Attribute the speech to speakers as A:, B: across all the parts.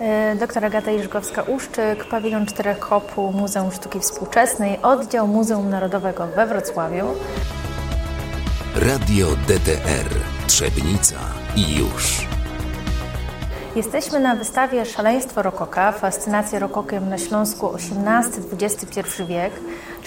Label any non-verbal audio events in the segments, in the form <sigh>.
A: E, doktor Agata Iżgowska-Uszczyk, pawilon czterech kopu Muzeum Sztuki Współczesnej, oddział Muzeum Narodowego we Wrocławiu.
B: Radio DTR Trzebnica i już.
A: Jesteśmy na wystawie Szaleństwo Rokoka, fascynacja rokokiem na Śląsku XVIII-XXI wiek,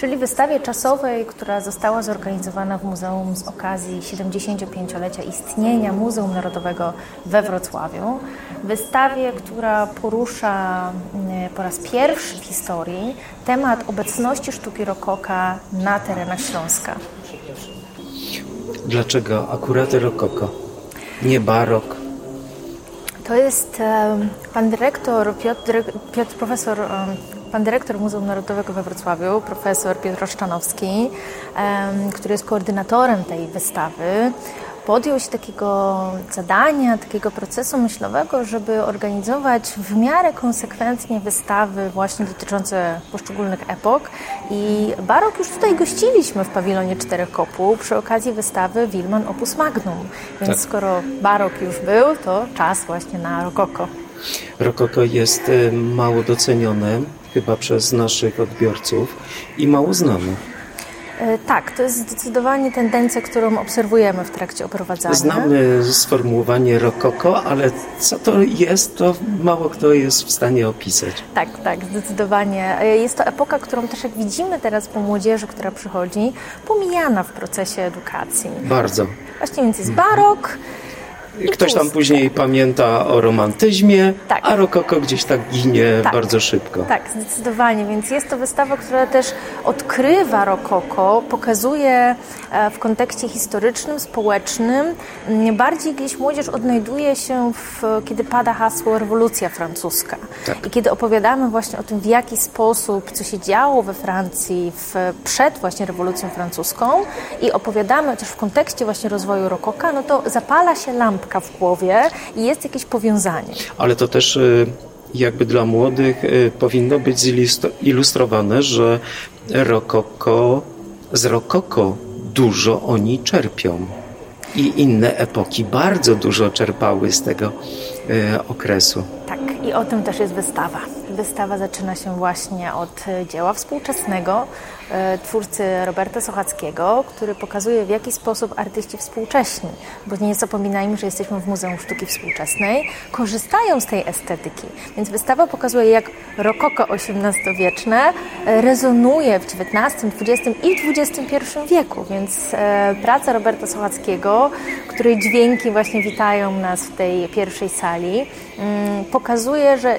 A: czyli wystawie czasowej, która została zorganizowana w muzeum z okazji 75-lecia istnienia Muzeum Narodowego we Wrocławiu. Wystawie, która porusza mm, po raz pierwszy w historii temat obecności sztuki rokoka na terenach Śląska.
C: Dlaczego akurat rokoko? Nie barok?
A: To jest pan dyrektor, Piotr, Piotr profesor, pan dyrektor Muzeum Narodowego we Wrocławiu, profesor Piotr Oszczanowski, który jest koordynatorem tej wystawy podjął się takiego zadania, takiego procesu myślowego, żeby organizować w miarę konsekwentnie wystawy właśnie dotyczące poszczególnych epok. I barok już tutaj gościliśmy w pawilonie Czterech Kopuł przy okazji wystawy Wilman Opus Magnum. Więc tak. skoro barok już był, to czas właśnie na rokoko.
C: Rokoko jest mało docenione chyba przez naszych odbiorców i mało znane.
A: E, tak, to jest zdecydowanie tendencja, którą obserwujemy w trakcie oprowadzania.
C: Znamy sformułowanie rokoko, ale co to jest, to mało kto jest w stanie opisać.
A: Tak, tak, zdecydowanie. E, jest to epoka, którą też jak widzimy teraz po młodzieży, która przychodzi, pomijana w procesie edukacji.
C: Bardzo.
A: Właśnie więc jest barok,
C: Ktoś tam później pamięta o romantyzmie, tak. a rokoko gdzieś tak ginie tak. bardzo szybko.
A: Tak, zdecydowanie. Więc jest to wystawa, która też odkrywa rokoko, pokazuje e, w kontekście historycznym, społecznym. Bardziej gdzieś młodzież odnajduje się, w, kiedy pada hasło rewolucja francuska. Tak. I kiedy opowiadamy właśnie o tym, w jaki sposób, co się działo we Francji w, przed właśnie rewolucją francuską i opowiadamy też w kontekście właśnie rozwoju rokoka, no to zapala się lampka w głowie i jest jakieś powiązanie.
C: Ale to też y, jakby dla młodych y, powinno być zilustrowane, że rokoko, z rokoko dużo oni czerpią. I inne epoki bardzo dużo czerpały z tego y, okresu.
A: Tak, i o tym też jest wystawa. Wystawa zaczyna się właśnie od dzieła współczesnego e, twórcy Roberta Sochackiego, który pokazuje w jaki sposób artyści współcześni, bo nie zapominajmy, że jesteśmy w Muzeum Sztuki Współczesnej, korzystają z tej estetyki. Więc wystawa pokazuje, jak rokoko XVIII-wieczne rezonuje w XIX, XX i XXI wieku. Więc e, praca Roberta Sochackiego, której dźwięki właśnie witają nas w tej pierwszej sali, mm, pokazuje, że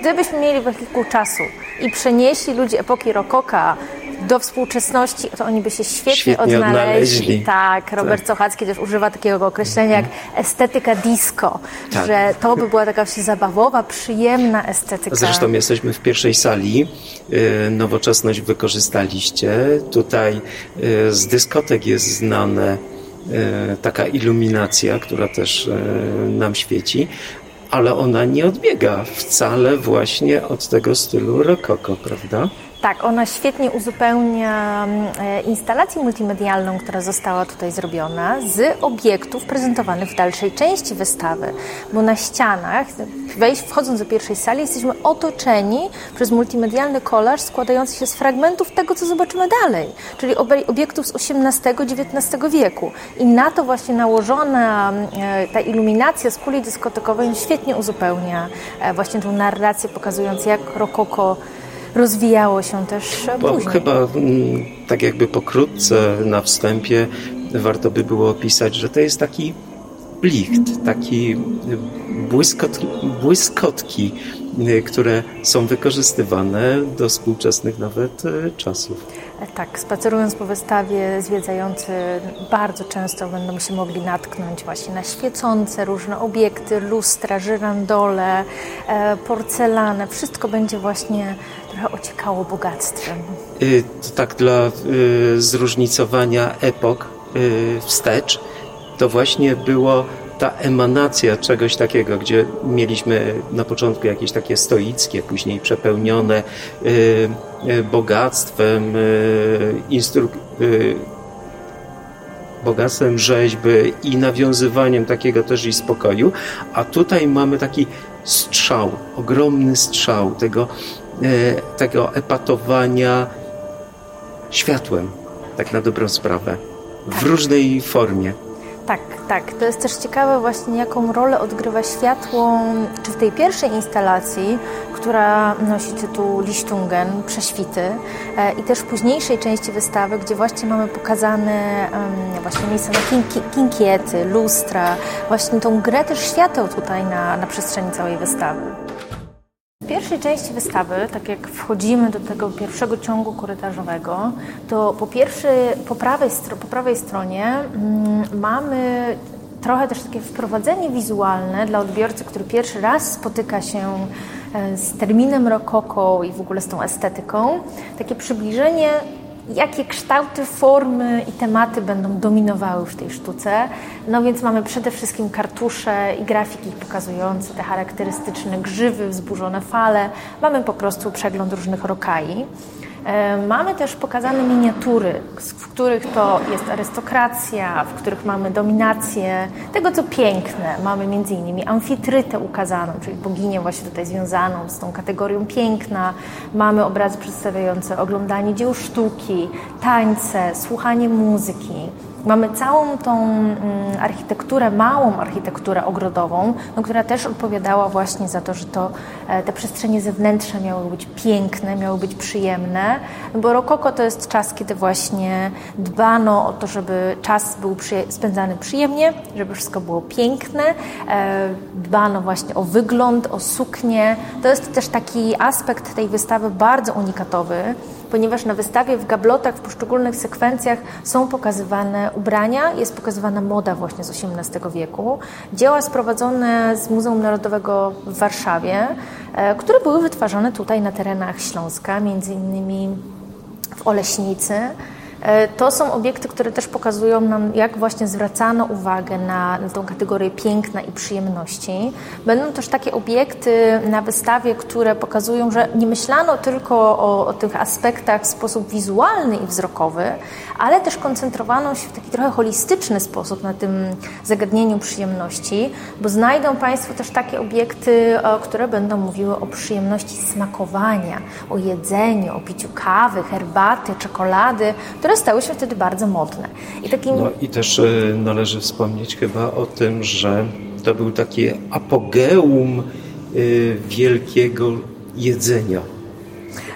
A: Gdybyśmy mieli wehikuł czasu i przenieśli ludzi epoki rokoka do współczesności, to oni by się świetnie,
C: świetnie
A: odnaleźli.
C: odnaleźli.
A: Tak, Robert tak. Sochacki też używa takiego określenia jak estetyka disco, tak. że to by była taka właśnie zabawowa, przyjemna estetyka.
C: Zresztą jesteśmy w pierwszej sali, y, nowoczesność wykorzystaliście. Tutaj y, z dyskotek jest znane y, taka iluminacja, która też nam świeci, ale ona nie odbiega wcale właśnie od tego stylu rokoko, prawda?
A: Tak, ona świetnie uzupełnia mm, e, instalację multimedialną, która została tutaj zrobiona z obiektów prezentowanych w dalszej części wystawy, bo na ścianach, wejść, wchodząc do pierwszej sali, jesteśmy otoczeni przez multimedialny kolaż składający się z fragmentów tego, co zobaczymy dalej, czyli obiektów z XVIII-XIX wieku. I na to właśnie nałożona e, ta iluminacja z kuli dyskotekowej świetnie uzupełnia e, właśnie tą narrację, pokazując jak rokoko rozwijało się też Bo później.
C: Chyba mm, tak jakby pokrótce na wstępie warto by było opisać, że to jest taki blicht, taki błyskot, błyskotki, y, które są wykorzystywane do współczesnych nawet y, czasów.
A: Tak, spacerując po wystawie, zwiedzający bardzo często będą się mogli natknąć właśnie na świecące różne obiekty, lustra, żyrandole, e, porcelanę. Wszystko będzie właśnie trochę ociekało bogactwem.
C: Y, to tak dla zróżnicowania epok wstecz, to właśnie było ta emanacja czegoś takiego, gdzie mieliśmy na początku jakieś takie stoickie, później przepełnione y, y, bogactwem, y, instru- y, bogactwem rzeźby i nawiązywaniem takiego też i spokoju, a tutaj mamy taki strzał, ogromny strzał tego, e, tego epatowania światłem, tak na dobrą sprawę, w tak. różnej formie.
A: Tak, tak. To jest też ciekawe właśnie, jaką rolę odgrywa światło, czy w tej pierwszej instalacji, która nosi tytuł Lichtungen, Prześwity e, i też w późniejszej części wystawy, gdzie właśnie mamy pokazane właśnie miejsca na kinkiety, lustra, właśnie tą grę też świateł tutaj na, na przestrzeni całej wystawy pierwszej części wystawy, tak jak wchodzimy do tego pierwszego ciągu korytarzowego, to po pierwsze, po prawej, po prawej stronie mm, mamy trochę też takie wprowadzenie wizualne dla odbiorcy, który pierwszy raz spotyka się e, z terminem rokoko i w ogóle z tą estetyką. Takie przybliżenie jakie kształty, formy i tematy będą dominowały w tej sztuce. No więc mamy przede wszystkim kartusze i grafiki pokazujące te charakterystyczne grzywy, wzburzone fale. Mamy po prostu przegląd różnych rokai. E, mamy też pokazane miniatury, w których to jest arystokracja, w których mamy dominację tego, co piękne. Mamy między innymi amfitrytę ukazaną, czyli boginię właśnie tutaj związaną z tą kategorią piękna. Mamy obrazy przedstawiające oglądanie dzieł sztuki, tańce, słuchanie muzyki. Mamy całą tą mm, architekturę, małą architekturę ogrodową, no, która też odpowiadała właśnie za to, że to, e, te przestrzenie zewnętrzne miały być piękne, miały być przyjemne, bo rokoko to jest czas, kiedy właśnie dbano o to, żeby czas był spędzany przyjemnie, żeby wszystko było piękne, e, dbano właśnie o wygląd, o suknię. To jest też taki aspekt tej wystawy bardzo unikatowy, ponieważ na wystawie w gablotach w poszczególnych sekwencjach są pokazywane ubrania, jest pokazywana moda właśnie z XVIII wieku. Dzieła sprowadzone z Muzeum Narodowego w Warszawie, e, które były wytwarzane tutaj na terenach Śląska, między innymi w Oleśnicy. E, to są obiekty, które też pokazują nam, jak właśnie zwracano uwagę na, na tą kategorię piękna i przyjemności. Będą też takie obiekty na wystawie, które pokazują, że nie myślano tylko o, o tych aspektach w sposób wizualny i wzrokowy, ale też koncentrowano się w taki trochę holistyczny sposób na tym zagadnieniu przyjemności, bo znajdą Państwo też takie obiekty, które będą mówiły o przyjemności smakowania, o jedzeniu, o piciu kawy, herbaty, czekolady, które stały się wtedy bardzo modne.
C: I, takim... no, i też e, należy wspomnieć chyba o tym, że to był takie apogeum e, wielkiego jedzenia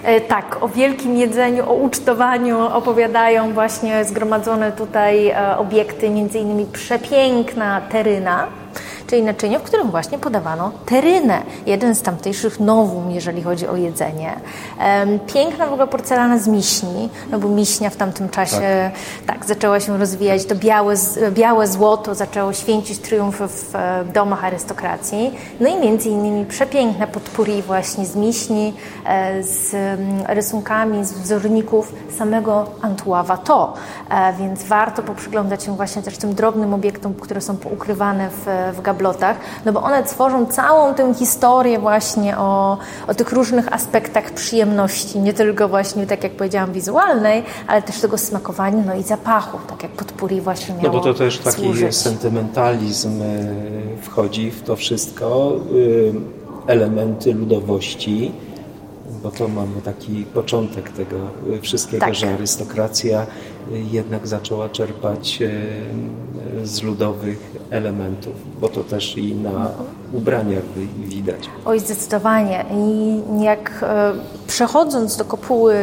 A: E, tak, o wielkim jedzeniu, o ucztowaniu opowiadają właśnie zgromadzone tutaj obiekty, między innymi przepiękna teryna, czyli naczynie, w którym właśnie podawano terynę, jeden z tamtejszych nowum, jeżeli chodzi o jedzenie. Piękna w ogóle porcelana z miśni, no bo miśnia w tamtym czasie tak, tak zaczęła się rozwijać, to białe, białe złoto zaczęło święcić triumf w domach arystokracji. No i między innymi przepiękne podpóri właśnie z miśni, e, z mm, rysunkami, z wzorników samego Antoine Watteau, e, więc warto poprzyglądać się właśnie też tym drobnym obiektom, które są poukrywane w, w gablotach, no bo one tworzą całą tę historię właśnie o, o tych różnych aspektach przyjemności, nie tylko właśnie, tak jak powiedziałam, wizualnej, ale też tego smakowania, no i zapachu, tak jak podpóri właśnie miało
C: No bo to też taki
A: służyć.
C: sentymentalizm e, wchodzi w to wszystko, e, elementy ludowości, bo to mamy taki początek tego wszystkiego, tak. że arystokracja jednak zaczęła czerpać e, z ludowych elementów, bo to też i na ubraniach widać.
A: Oj, zdecydowanie. I jak e, przechodząc do kopuły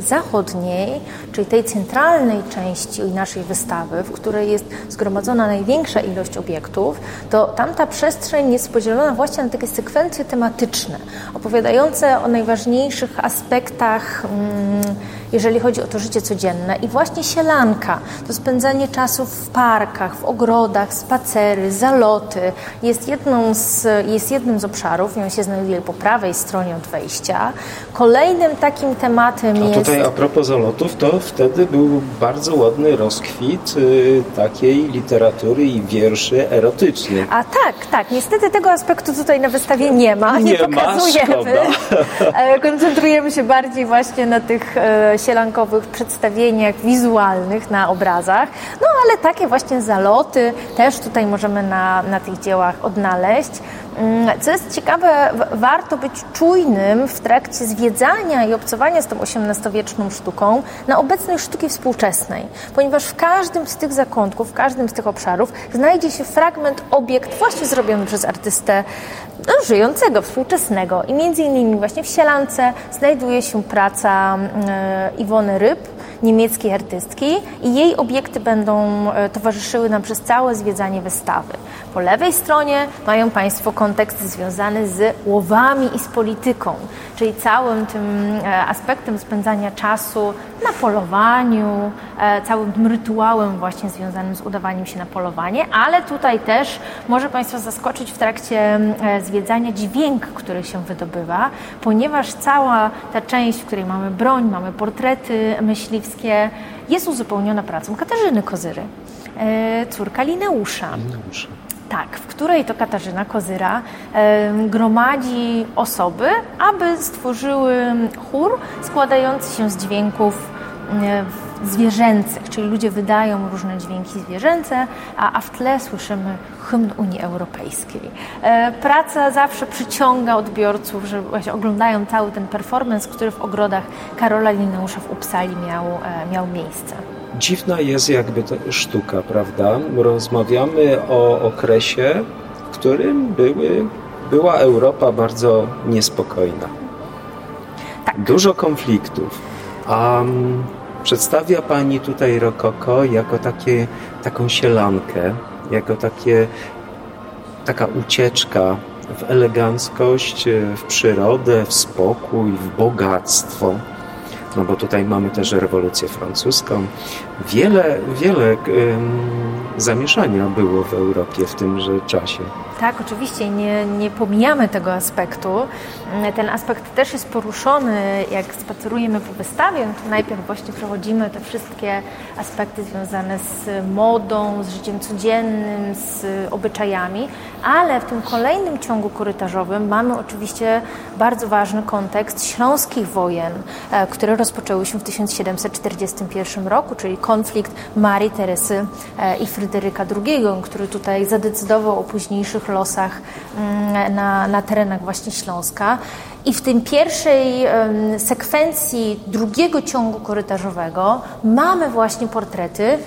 A: zachodniej, czyli tej centralnej części naszej wystawy, w której jest zgromadzona największa ilość obiektów, to tamta przestrzeń jest podzielona właśnie na takie sekwencje tematyczne, opowiadające o najważniejszych aspektach. Hmm, jeżeli chodzi o to życie codzienne. I właśnie sielanka, to spędzanie czasu w parkach, w ogrodach, spacery, zaloty jest, jedną z, jest jednym z obszarów on się znajduje po prawej stronie od wejścia. Kolejnym takim tematem
C: a
A: jest...
C: tutaj a propos zalotów, to wtedy był bardzo ładny rozkwit y, takiej literatury i wierszy erotycznych.
A: A tak, tak. Niestety tego aspektu tutaj na wystawie nie ma. Nie, nie pokazujemy. Ma, <laughs> Koncentrujemy się bardziej właśnie na tych e, sielankowych przedstawieniach wizualnych na obrazach. No ale takie właśnie zaloty też tutaj możemy na, na tych dziełach odnaleźć. Mm, co jest ciekawe, warto być czujnym w trakcie zwiedzania i obcowania z tą XVIII-wieczną sztuką na obecnej sztuki współczesnej, ponieważ w każdym z tych zakątków, w każdym z tych obszarów znajdzie się fragment, obiekt właśnie zrobiony przez artystę no, żyjącego, współczesnego. I między innymi właśnie w Sielance znajduje się praca e, Iwony Ryb, niemieckiej artystki i jej obiekty będą e, towarzyszyły nam przez całe zwiedzanie wystawy. Po lewej stronie mają Państwo kontekst związany z łowami i z polityką, czyli całym tym e, aspektem spędzania czasu na polowaniu, e, całym tym rytuałem właśnie związanym z udawaniem się na polowanie, ale tutaj też może Państwa zaskoczyć w trakcie zwiedzania dźwięk, który się wydobywa, ponieważ cała ta część, w której mamy broń, mamy portrety myśliwskie, jest uzupełniona pracą Katarzyny Kozyry, e, córka Lineusza. Lineusza. Tak, w której to Katarzyna Kozyra gromadzi osoby, aby stworzyły chór składający się z dźwięków zwierzęcych, czyli ludzie wydają różne dźwięki zwierzęce, a, a w tle słyszymy hymn Unii Europejskiej. E, praca zawsze przyciąga odbiorców, że właśnie oglądają cały ten performance, który w ogrodach Karola Lineusza w Uppsali miał, e, miał miejsce.
C: Dziwna jest jakby ta sztuka, prawda? Rozmawiamy o okresie, w którym były, była Europa bardzo niespokojna. Tak. Dużo konfliktów. Um, Przedstawia Pani tutaj rokoko jako takie, taką sielankę, jako takie, taka ucieczka w eleganckość, w przyrodę, w spokój, w bogactwo. No bo tutaj mamy też rewolucję francuską. Wiele, wiele zamieszania było w Europie w tymże czasie.
A: Tak, oczywiście, nie, nie pomijamy tego aspektu. Ten aspekt też jest poruszony, jak spacerujemy po wystawie. No to najpierw właśnie przechodzimy te wszystkie aspekty związane z modą, z życiem codziennym, z obyczajami, ale w tym kolejnym ciągu korytarzowym mamy oczywiście bardzo ważny kontekst śląskich wojen, e, które rozpoczęły się w 1741 roku, czyli konflikt Marii Teresy e, i Fryderyka II, który tutaj zadecydował o późniejszych losach mm, na, na terenach właśnie Śląska. I w tym pierwszej sekwencji drugiego ciągu korytarzowego mamy właśnie portrety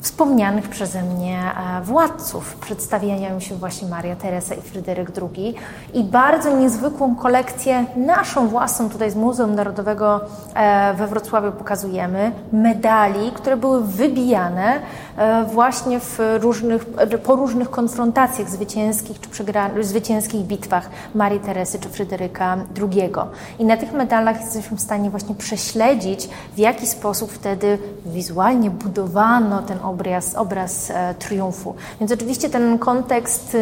A: wspomnianych przeze mnie e, władców. Przedstawiają się właśnie Maria Teresa i Fryderyk II i bardzo niezwykłą kolekcję, naszą własną tutaj z Muzeum Narodowego e, we Wrocławiu pokazujemy, medali, które były wybijane e, właśnie w różnych, po różnych konfrontacjach zwycięskich czy zwycięskich bitwach Marii Teresy czy Fryderyka II. I na tych medalach jesteśmy w stanie właśnie prześledzić, w jaki sposób wtedy wizualnie budowano ten obraz, obraz e, triumfu. Więc oczywiście ten kontekst e,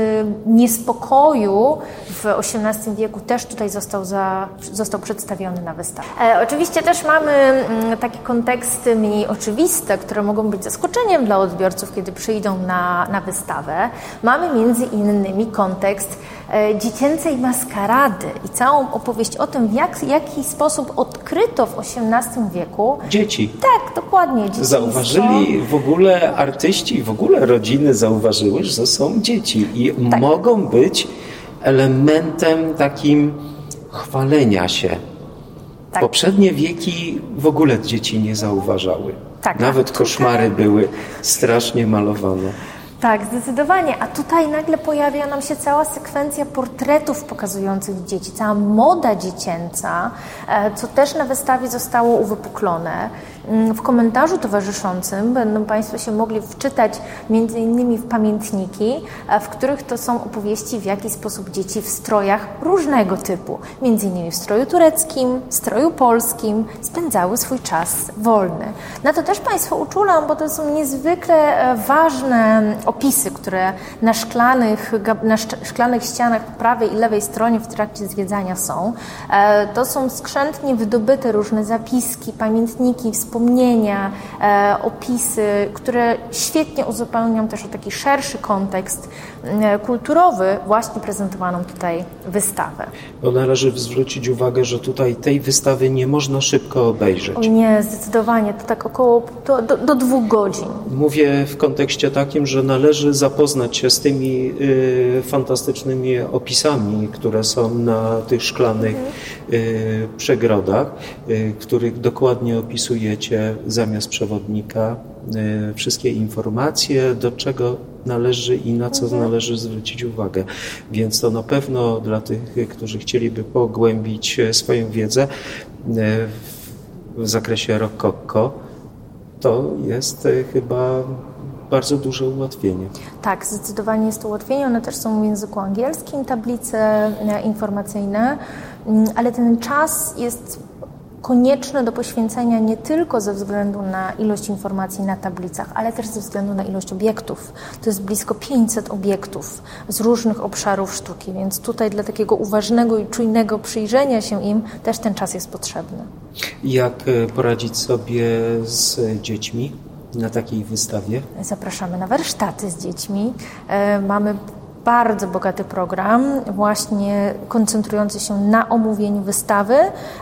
A: niespodziu w XVIII wieku też tutaj został, za, został przedstawiony na wystawie. E, oczywiście też mamy mm, takie konteksty mniej oczywiste, które mogą być zaskoczeniem dla odbiorców, kiedy przyjdą na, na wystawę. Mamy między innymi kontekst dziecięcej maskarady i całą opowieść o tym, w jak, jaki sposób odkryto w XVIII wieku.
C: Dzieci.
A: Tak, dokładnie. Dzieciństwo.
C: Zauważyli w ogóle artyści, w ogóle rodziny zauważyły, że są dzieci i tak. mogą być elementem takim chwalenia się. Tak. Poprzednie wieki w ogóle dzieci nie zauważały. Tak, Nawet koszmary były strasznie malowane.
A: Tak, zdecydowanie. A tutaj nagle pojawia nam się cała sekwencja portretów pokazujących dzieci, cała moda dziecięca, e, co też na wystawie zostało uwypuklone. Mm, w komentarzu towarzyszącym będą Państwo się mogli wczytać innymi w pamiętniki, e, w których to są opowieści, w jaki sposób dzieci w strojach różnego typu, innymi w stroju tureckim, stroju polskim, spędzały swój czas wolny. Na to też Państwo uczulam, bo to są niezwykle e, ważne opisy, które na szklanych, na szklanych ścianach po prawej i lewej stronie w trakcie zwiedzania są. E, to są skrzętnie wydobyte różne zapiski, pamiętniki, wspomnienia, e, opisy, które świetnie uzupełnią też o taki szerszy kontekst kulturowy właśnie prezentowaną tutaj wystawę.
C: Bo należy zwrócić uwagę, że tutaj tej wystawy nie można szybko obejrzeć. O
A: nie, zdecydowanie, to tak około do, do, do dwóch godzin.
C: Mówię w kontekście takim, że należy zapoznać się z tymi y, fantastycznymi opisami, które są na tych szklanych y, przegrodach, y, których dokładnie opisujecie zamiast przewodnika y, wszystkie informacje, do czego należy i na co mhm. należy zwrócić uwagę. Więc to na pewno dla tych, którzy chcieliby pogłębić e, swoją wiedzę e, w zakresie rokokko, to jest e, chyba bardzo duże ułatwienie.
A: Tak, zdecydowanie jest to ułatwienie. One też są w języku angielskim, tablice informacyjne, mm, ale ten czas jest konieczne do poświęcenia nie tylko ze względu na ilość informacji na tablicach, ale też ze względu na ilość obiektów. To jest blisko 500 obiektów z różnych obszarów sztuki, więc tutaj dla takiego uważnego i czujnego przyjrzenia się im też ten czas jest potrzebny.
C: Jak e, poradzić sobie z dziećmi? na takiej wystawie?
A: Zapraszamy na warsztaty z dziećmi. E, mamy bardzo bogaty program, właśnie koncentrujący się na omówieniu wystawy,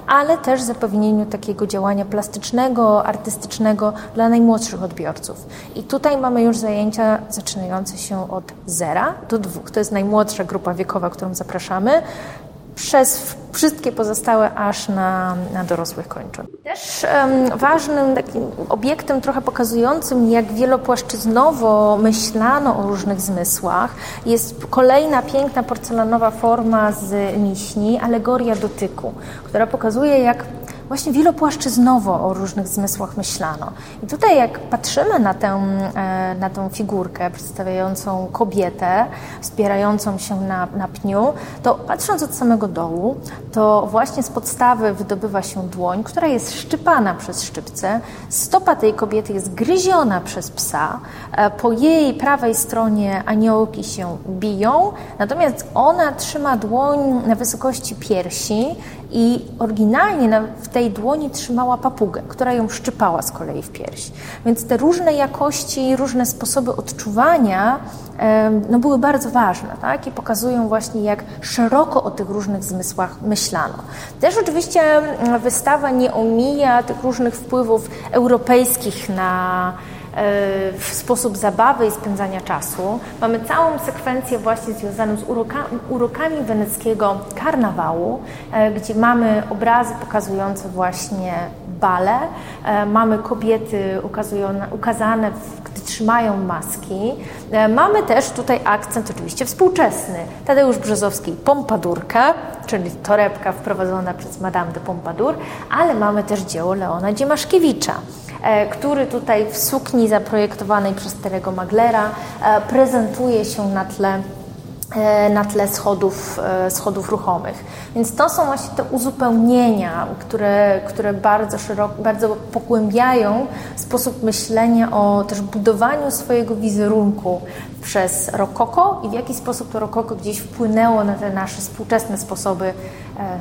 A: ale też zapewnieniu takiego działania plastycznego, artystycznego dla najmłodszych odbiorców. I tutaj mamy już zajęcia zaczynające się od zera do dwóch. To jest najmłodsza grupa wiekowa, którą zapraszamy przez wszystkie pozostałe aż na, na dorosłych kończyn. Też um, ważnym takim obiektem trochę pokazującym, jak wielopłaszczyznowo myślano o różnych zmysłach, jest kolejna piękna porcelanowa forma z miśni, alegoria dotyku, która pokazuje, jak właśnie wielopłaszczyznowo o różnych zmysłach myślano. I tutaj jak patrzymy na tę, e, na figurkę przedstawiającą kobietę wspierającą się na, na pniu, to patrząc od samego dołu, to właśnie z podstawy wydobywa się dłoń, która jest szczypana przez szczypce, stopa tej kobiety jest gryziona przez psa, e, po jej prawej stronie aniołki się biją, natomiast ona trzyma dłoń na wysokości piersi i oryginalnie w tej dłoni trzymała papugę, która ją szczypała z kolei w pierś. Więc te różne jakości, różne sposoby odczuwania no, były bardzo ważne tak? i pokazują właśnie, jak szeroko o tych różnych zmysłach myślano. Też oczywiście wystawa nie omija tych różnych wpływów europejskich na w sposób zabawy i spędzania czasu. Mamy całą sekwencję właśnie związaną z urokami, urokami weneckiego karnawału, e, gdzie mamy obrazy pokazujące właśnie bale, e, mamy kobiety ukazane, gdy trzymają maski. E, mamy też tutaj akcent oczywiście współczesny. Tadeusz Brzozowski Pompadurka, czyli torebka wprowadzona przez Madame de Pompadour, ale mamy też dzieło Leona Dziemaszkiewicza. E, który tutaj w sukni zaprojektowanej przez Terego Maglera e, prezentuje się na tle na tle schodów, schodów ruchomych. Więc to są właśnie te uzupełnienia, które, które bardzo szeroko, bardzo pogłębiają sposób myślenia o też budowaniu swojego wizerunku przez rokoko i w jaki sposób to rokoko gdzieś wpłynęło na te nasze współczesne sposoby e,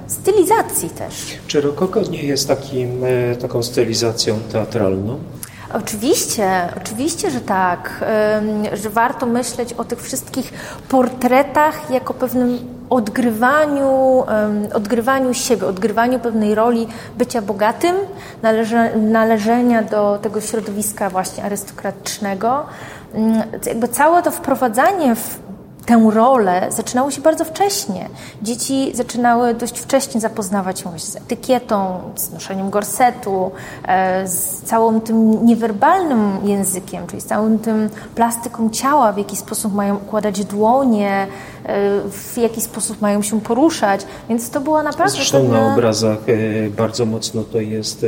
A: stylizacji też.
C: Czy rokoko nie jest takim, e, taką stylizacją teatralną?
A: Oczywiście, oczywiście, że tak, że warto myśleć o tych wszystkich portretach jako pewnym odgrywaniu, odgrywaniu siebie, odgrywaniu pewnej roli bycia bogatym, należe, należenia do tego środowiska właśnie arystokratycznego. Mm, jakby całe to wprowadzanie w tę rolę zaczynało się bardzo wcześnie. Dzieci zaczynały dość wcześnie zapoznawać się z etykietą, z noszeniem gorsetu, e, z całym tym niewerbalnym językiem, czyli z całym tym plastyką ciała, w jaki sposób mają układać dłonie, e, w jaki sposób mają się poruszać. Więc to była naprawdę...
C: Zresztą pewna... na obrazach e, bardzo mocno to jest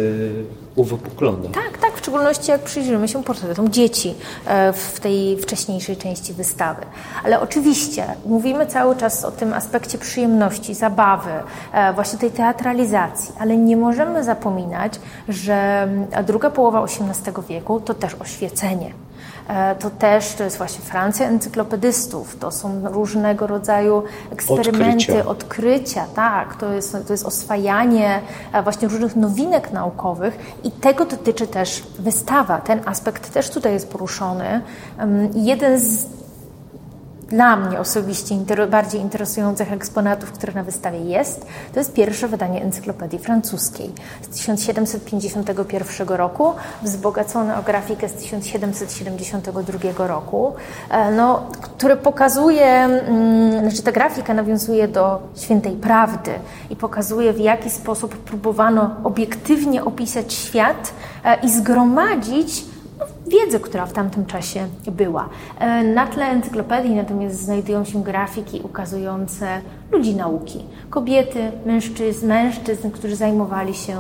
C: uwypuklone.
A: Tak, tak, w szczególności jak przyjrzymy się portretom dzieci w tej wcześniejszej części wystawy. Ale oczywiście Oczywiście, mówimy cały czas o tym aspekcie przyjemności, zabawy, e, właśnie tej teatralizacji, ale nie możemy zapominać, że druga połowa XVIII wieku to też oświecenie. E, to też to jest właśnie Francja encyklopedystów, to są różnego rodzaju eksperymenty, odkrycia, odkrycia tak, to jest, to jest oswajanie e, właśnie różnych nowinek naukowych i tego dotyczy też wystawa. Ten aspekt też tutaj jest poruszony. Jeden z dla mnie osobiście bardziej interesujących eksponatów, które na wystawie jest, to jest pierwsze wydanie encyklopedii francuskiej z 1751 roku, wzbogacone o grafikę z 1772 roku, e, no, który pokazuje, mm, znaczy ta grafika nawiązuje do świętej prawdy i pokazuje w jaki sposób próbowano obiektywnie opisać świat e, i zgromadzić wiedzę, która w tamtym czasie była. E, na tle encyklopedii natomiast znajdują się grafiki ukazujące ludzi nauki. Kobiety, mężczyzn, mężczyzn, którzy zajmowali się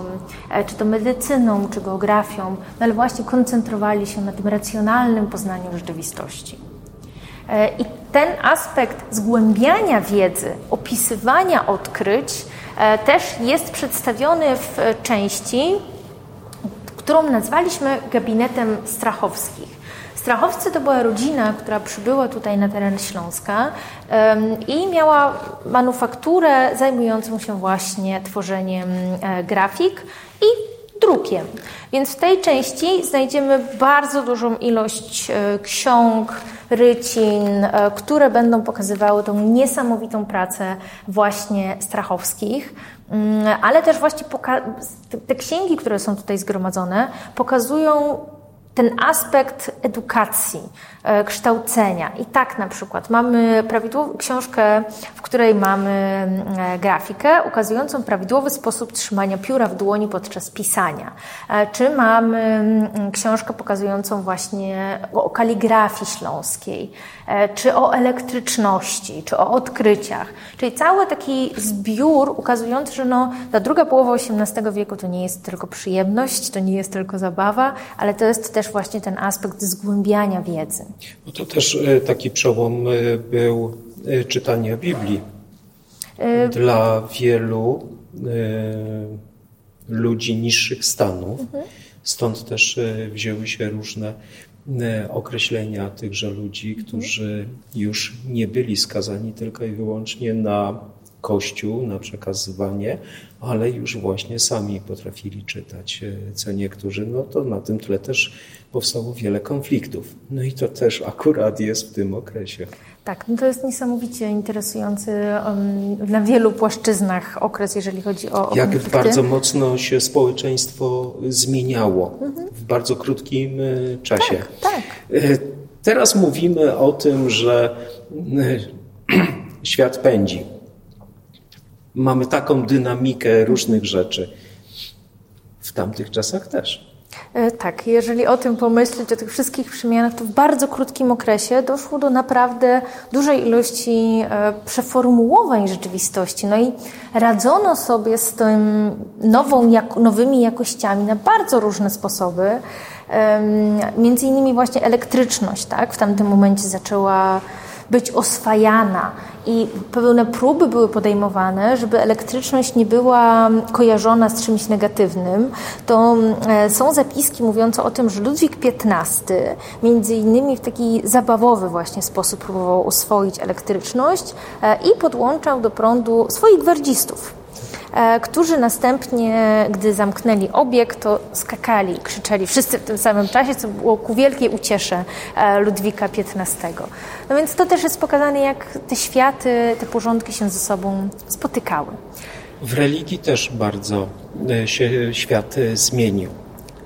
A: e, czy to medycyną, czy geografią, no ale właśnie koncentrowali się na tym racjonalnym poznaniu rzeczywistości. E, I ten aspekt zgłębiania wiedzy, opisywania odkryć też jest przedstawiony w części którą nazwaliśmy gabinetem Strachowskich. Strachowcy to była rodzina, która przybyła tutaj na teren Śląska i miała manufakturę zajmującą się właśnie tworzeniem e, grafik i drukiem. Więc w tej części znajdziemy bardzo dużą ilość e, ksiąg, rycin, e, które będą pokazywały tą niesamowitą pracę właśnie Strachowskich. Mm, ale też właśnie te księgi, które są tutaj zgromadzone, pokazują ten aspekt edukacji, kształcenia. I tak na przykład mamy prawidłową książkę, w której mamy e, grafikę ukazującą prawidłowy sposób trzymania pióra w dłoni podczas pisania. E, czy mamy mm, książkę pokazującą właśnie o kaligrafii śląskiej, czy o elektryczności, czy o odkryciach. Czyli cały taki zbiór ukazujący, że no, ta druga połowa XVIII wieku to nie jest tylko przyjemność, to nie jest tylko zabawa, ale to jest też właśnie ten aspekt zgłębiania wiedzy.
C: No to też e, taki przełom e, był e, czytania Biblii. Dla wielu ludzi niższych stanów. Mhm. Stąd też wzięły się różne określenia tychże ludzi, mhm. którzy już nie byli skazani tylko i wyłącznie na Kościół, na przekazywanie, ale już właśnie sami potrafili czytać, co niektórzy. No to na tym tle też powstało wiele konfliktów. No i to też akurat jest w tym okresie.
A: Tak, no to jest niesamowicie interesujący um, na wielu płaszczyznach okres, jeżeli chodzi o, o
C: Jak konflikty. bardzo mocno się społeczeństwo zmieniało mhm. w bardzo krótkim e, czasie.
A: Tak, tak.
C: E, teraz mówimy o tym, że e, <clears throat> świat pędzi. Mamy taką dynamikę różnych rzeczy. W tamtych czasach też.
A: E, tak, jeżeli o tym pomyśleć, o tych wszystkich przemianach, to w bardzo krótkim okresie doszło do naprawdę dużej ilości e, przeformułowań rzeczywistości. No i radzono sobie z tym nową, nowymi jakościami na bardzo różne sposoby. Między innymi właśnie elektryczność, tak? W tamtym momencie zaczęła być oswajana i pewne próby były podejmowane, żeby elektryczność nie była kojarzona z czymś negatywnym, to e, są zapiski mówiące o tym, że Ludwik XV między innymi w taki zabawowy właśnie sposób próbował oswoić elektryczność e, i podłączał do prądu swoich gwardzistów. E, którzy następnie, gdy zamknęli obiekt, to skakali, krzyczeli wszyscy w tym samym czasie, co było ku wielkiej uciesze e, Ludwika XV. No więc to też jest pokazane, jak te światy, te porządki się ze sobą spotykały.
C: W religii też bardzo e, się świat zmienił.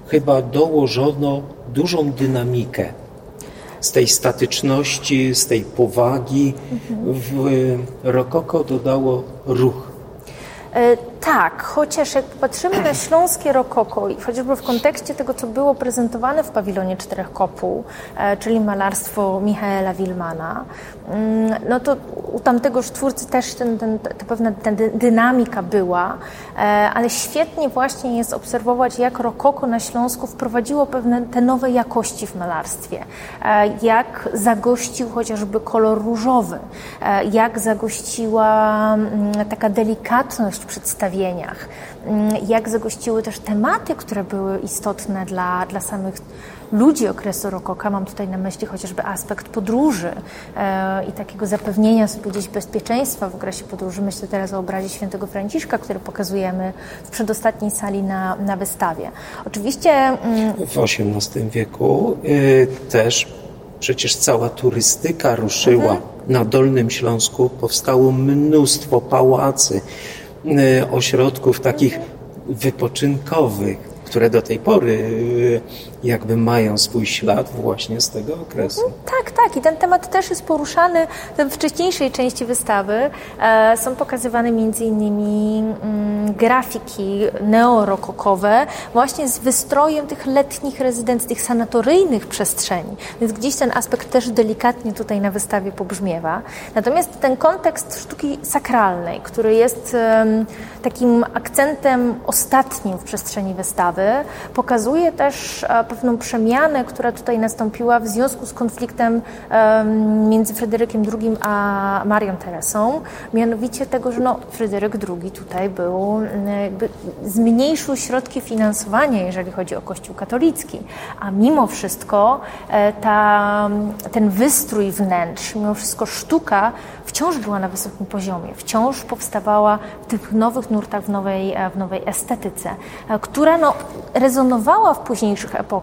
C: Chyba dołożono dużą dynamikę z tej statyczności, z tej powagi. Mhm. W rokoko dodało ruch
A: E, tak, chociaż jak patrzymy na śląskie rokoko chociażby w kontekście tego, co było prezentowane w pawilonie Czterech Kopuł, e, czyli malarstwo Michaela Wilmana, mm, no to u tamtegoż twórcy też ten, ten, ta pewna ten dynamika była, e, ale świetnie właśnie jest obserwować, jak rokoko na Śląsku wprowadziło pewne te nowe jakości w malarstwie, jak zagościł chociażby kolor różowy, jak zagościła mm, taka delikatność w przedstawieniach, mm, jak zagościły też tematy, które były istotne dla, dla samych ludzi okresu rokoka. Mam tutaj na myśli chociażby aspekt podróży e, i takiego zapewnienia sobie gdzieś bezpieczeństwa w okresie podróży. Myślę teraz o obrazie świętego Franciszka, który pokazujemy w przedostatniej sali na, na wystawie. Oczywiście...
C: Mm, w XVIII wieku y, też przecież cała turystyka ruszyła. Mhm na Dolnym Śląsku powstało mnóstwo pałacy, ośrodków takich wypoczynkowych, które do tej pory y, jakby mają swój ślad właśnie z tego okresu.
A: Tak, tak. I ten temat też jest poruszany w wcześniejszej części wystawy. E, są pokazywane między innymi mm, grafiki neorokokowe właśnie z wystrojem tych letnich rezydencji, tych sanatoryjnych przestrzeni. Więc gdzieś ten aspekt też delikatnie tutaj na wystawie pobrzmiewa. Natomiast ten kontekst sztuki sakralnej, który jest takim akcentem ostatnim w przestrzeni wystawy, pokazuje też e, pewną przemianę, która tutaj nastąpiła w związku z konfliktem między Fryderykiem II a Marią Teresą, mianowicie tego, że no, Fryderyk II tutaj był, jakby zmniejszył środki finansowania, jeżeli chodzi o Kościół katolicki, a mimo wszystko e, ta, ten wystrój wnętrz, mimo wszystko sztuka wciąż była na wysokim poziomie, wciąż powstawała w tych nowych nurtach, w nowej, e, w nowej estetyce, która no, rezonowała w późniejszych epokach.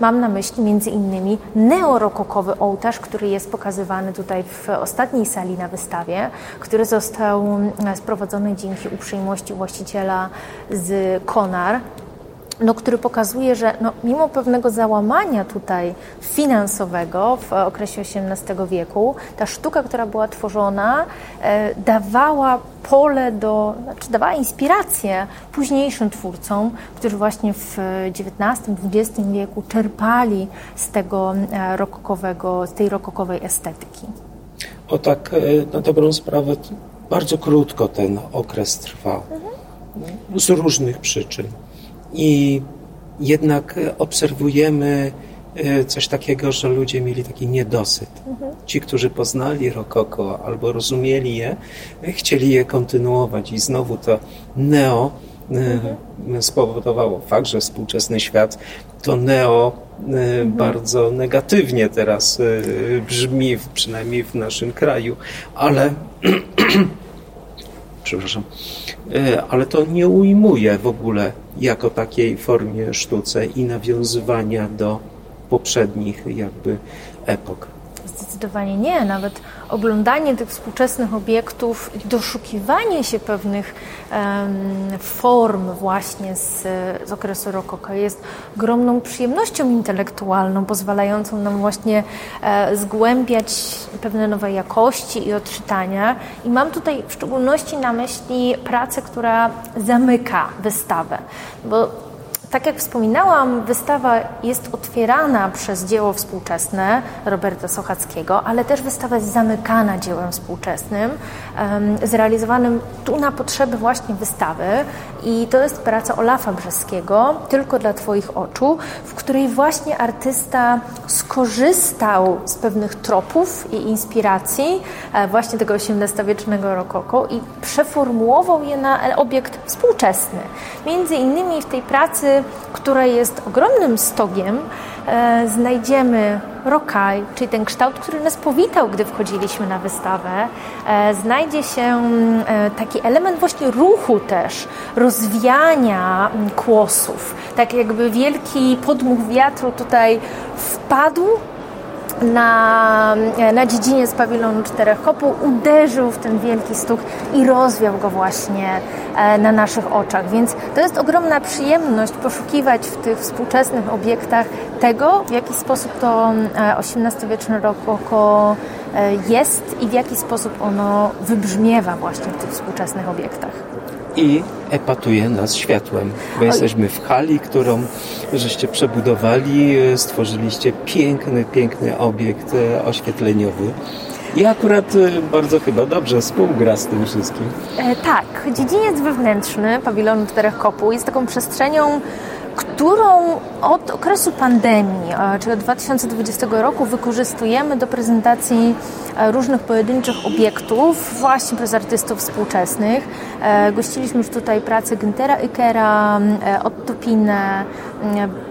A: Mam na myśli między innymi neorokokowy ołtarz, który jest pokazywany tutaj w ostatniej sali na wystawie, który został mm, sprowadzony dzięki uprzejmości właściciela z Konar no, który pokazuje, że no, mimo pewnego załamania tutaj finansowego w okresie XVIII wieku, ta sztuka, która była tworzona, e, dawała pole do, znaczy dawała inspirację późniejszym twórcom, którzy właśnie w XIX-XX wieku czerpali z tego e, rokokowego, z tej rokokowej estetyki.
C: O tak, e, na dobrą sprawę, bardzo krótko ten okres trwał. Mhm. Z różnych przyczyn. I jednak obserwujemy e, coś takiego, że ludzie mieli taki niedosyt. Ci, którzy poznali rokoko albo rozumieli je, chcieli je kontynuować i znowu to neo mhm. spowodowało fakt, że współczesny świat to neo mhm. bardzo negatywnie teraz brzmi, przynajmniej w naszym kraju, ale <clears throat> przepraszam, e, ale to nie ujmuje w ogóle jako takiej formie sztuce i nawiązywania do poprzednich jakby epok.
A: Zdecydowanie nie. Nawet oglądanie tych współczesnych obiektów doszukiwanie się pewnych um, form właśnie z, z okresu rokoka jest ogromną przyjemnością intelektualną, pozwalającą nam właśnie e, zgłębiać pewne nowe jakości i odczytania. I mam tutaj w szczególności na myśli pracę, która zamyka wystawę, bo tak jak wspominałam, wystawa jest otwierana przez dzieło współczesne Roberta Sochackiego, ale też wystawa jest zamykana dziełem współczesnym, zrealizowanym tu na potrzeby właśnie wystawy. I to jest praca Olafa Brzeskiego, Tylko dla Twoich oczu, w której właśnie artysta skorzystał z pewnych tropów i inspiracji e, właśnie tego XVIII-wiecznego rokoko i przeformułował je na obiekt współczesny. Między innymi w tej pracy która jest ogromnym stogiem, e, znajdziemy rokaj, czyli ten kształt, który nas powitał, gdy wchodziliśmy na wystawę. E, znajdzie się e, taki element właśnie ruchu też, rozwiania kłosów. Tak jakby wielki podmuch wiatru tutaj wpadł na, na dziedzinie z pawilonu czterech kopuł, uderzył w ten wielki stuk i rozwiał go właśnie e, na naszych oczach. Więc to jest ogromna przyjemność poszukiwać w tych współczesnych obiektach tego, w jaki sposób to XVIII-wieczne rokoko e, jest i w jaki sposób ono wybrzmiewa właśnie w tych współczesnych obiektach
C: i epatuje nas światłem, bo jesteśmy w hali, którą żeście przebudowali, stworzyliście piękny, piękny obiekt e, oświetleniowy. I akurat e, bardzo chyba dobrze współgra z tym wszystkim.
A: E, tak, dziedziniec wewnętrzny pawilonu Czterech Kopuł jest taką przestrzenią którą od okresu pandemii, czyli od 2020 roku, wykorzystujemy do prezentacji e, różnych pojedynczych obiektów właśnie przez artystów współczesnych. E, gościliśmy już tutaj pracę Güntera Ikera, e, Otto Pinę,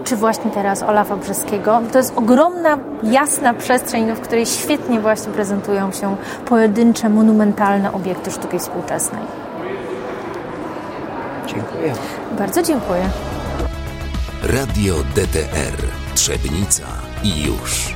A: czy właśnie teraz Olafa Brzeskiego. To jest ogromna, jasna przestrzeń, w której świetnie właśnie prezentują się pojedyncze, monumentalne obiekty sztuki współczesnej.
C: Dziękuję.
A: Bardzo dziękuję.
B: Radio DTR Trzebnica i już.